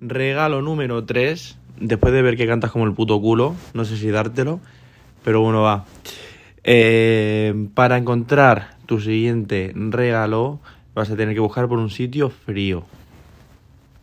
Regalo número 3. Después de ver que cantas como el puto culo, no sé si dártelo, pero bueno, va. Eh, para encontrar tu siguiente regalo, vas a tener que buscar por un sitio frío.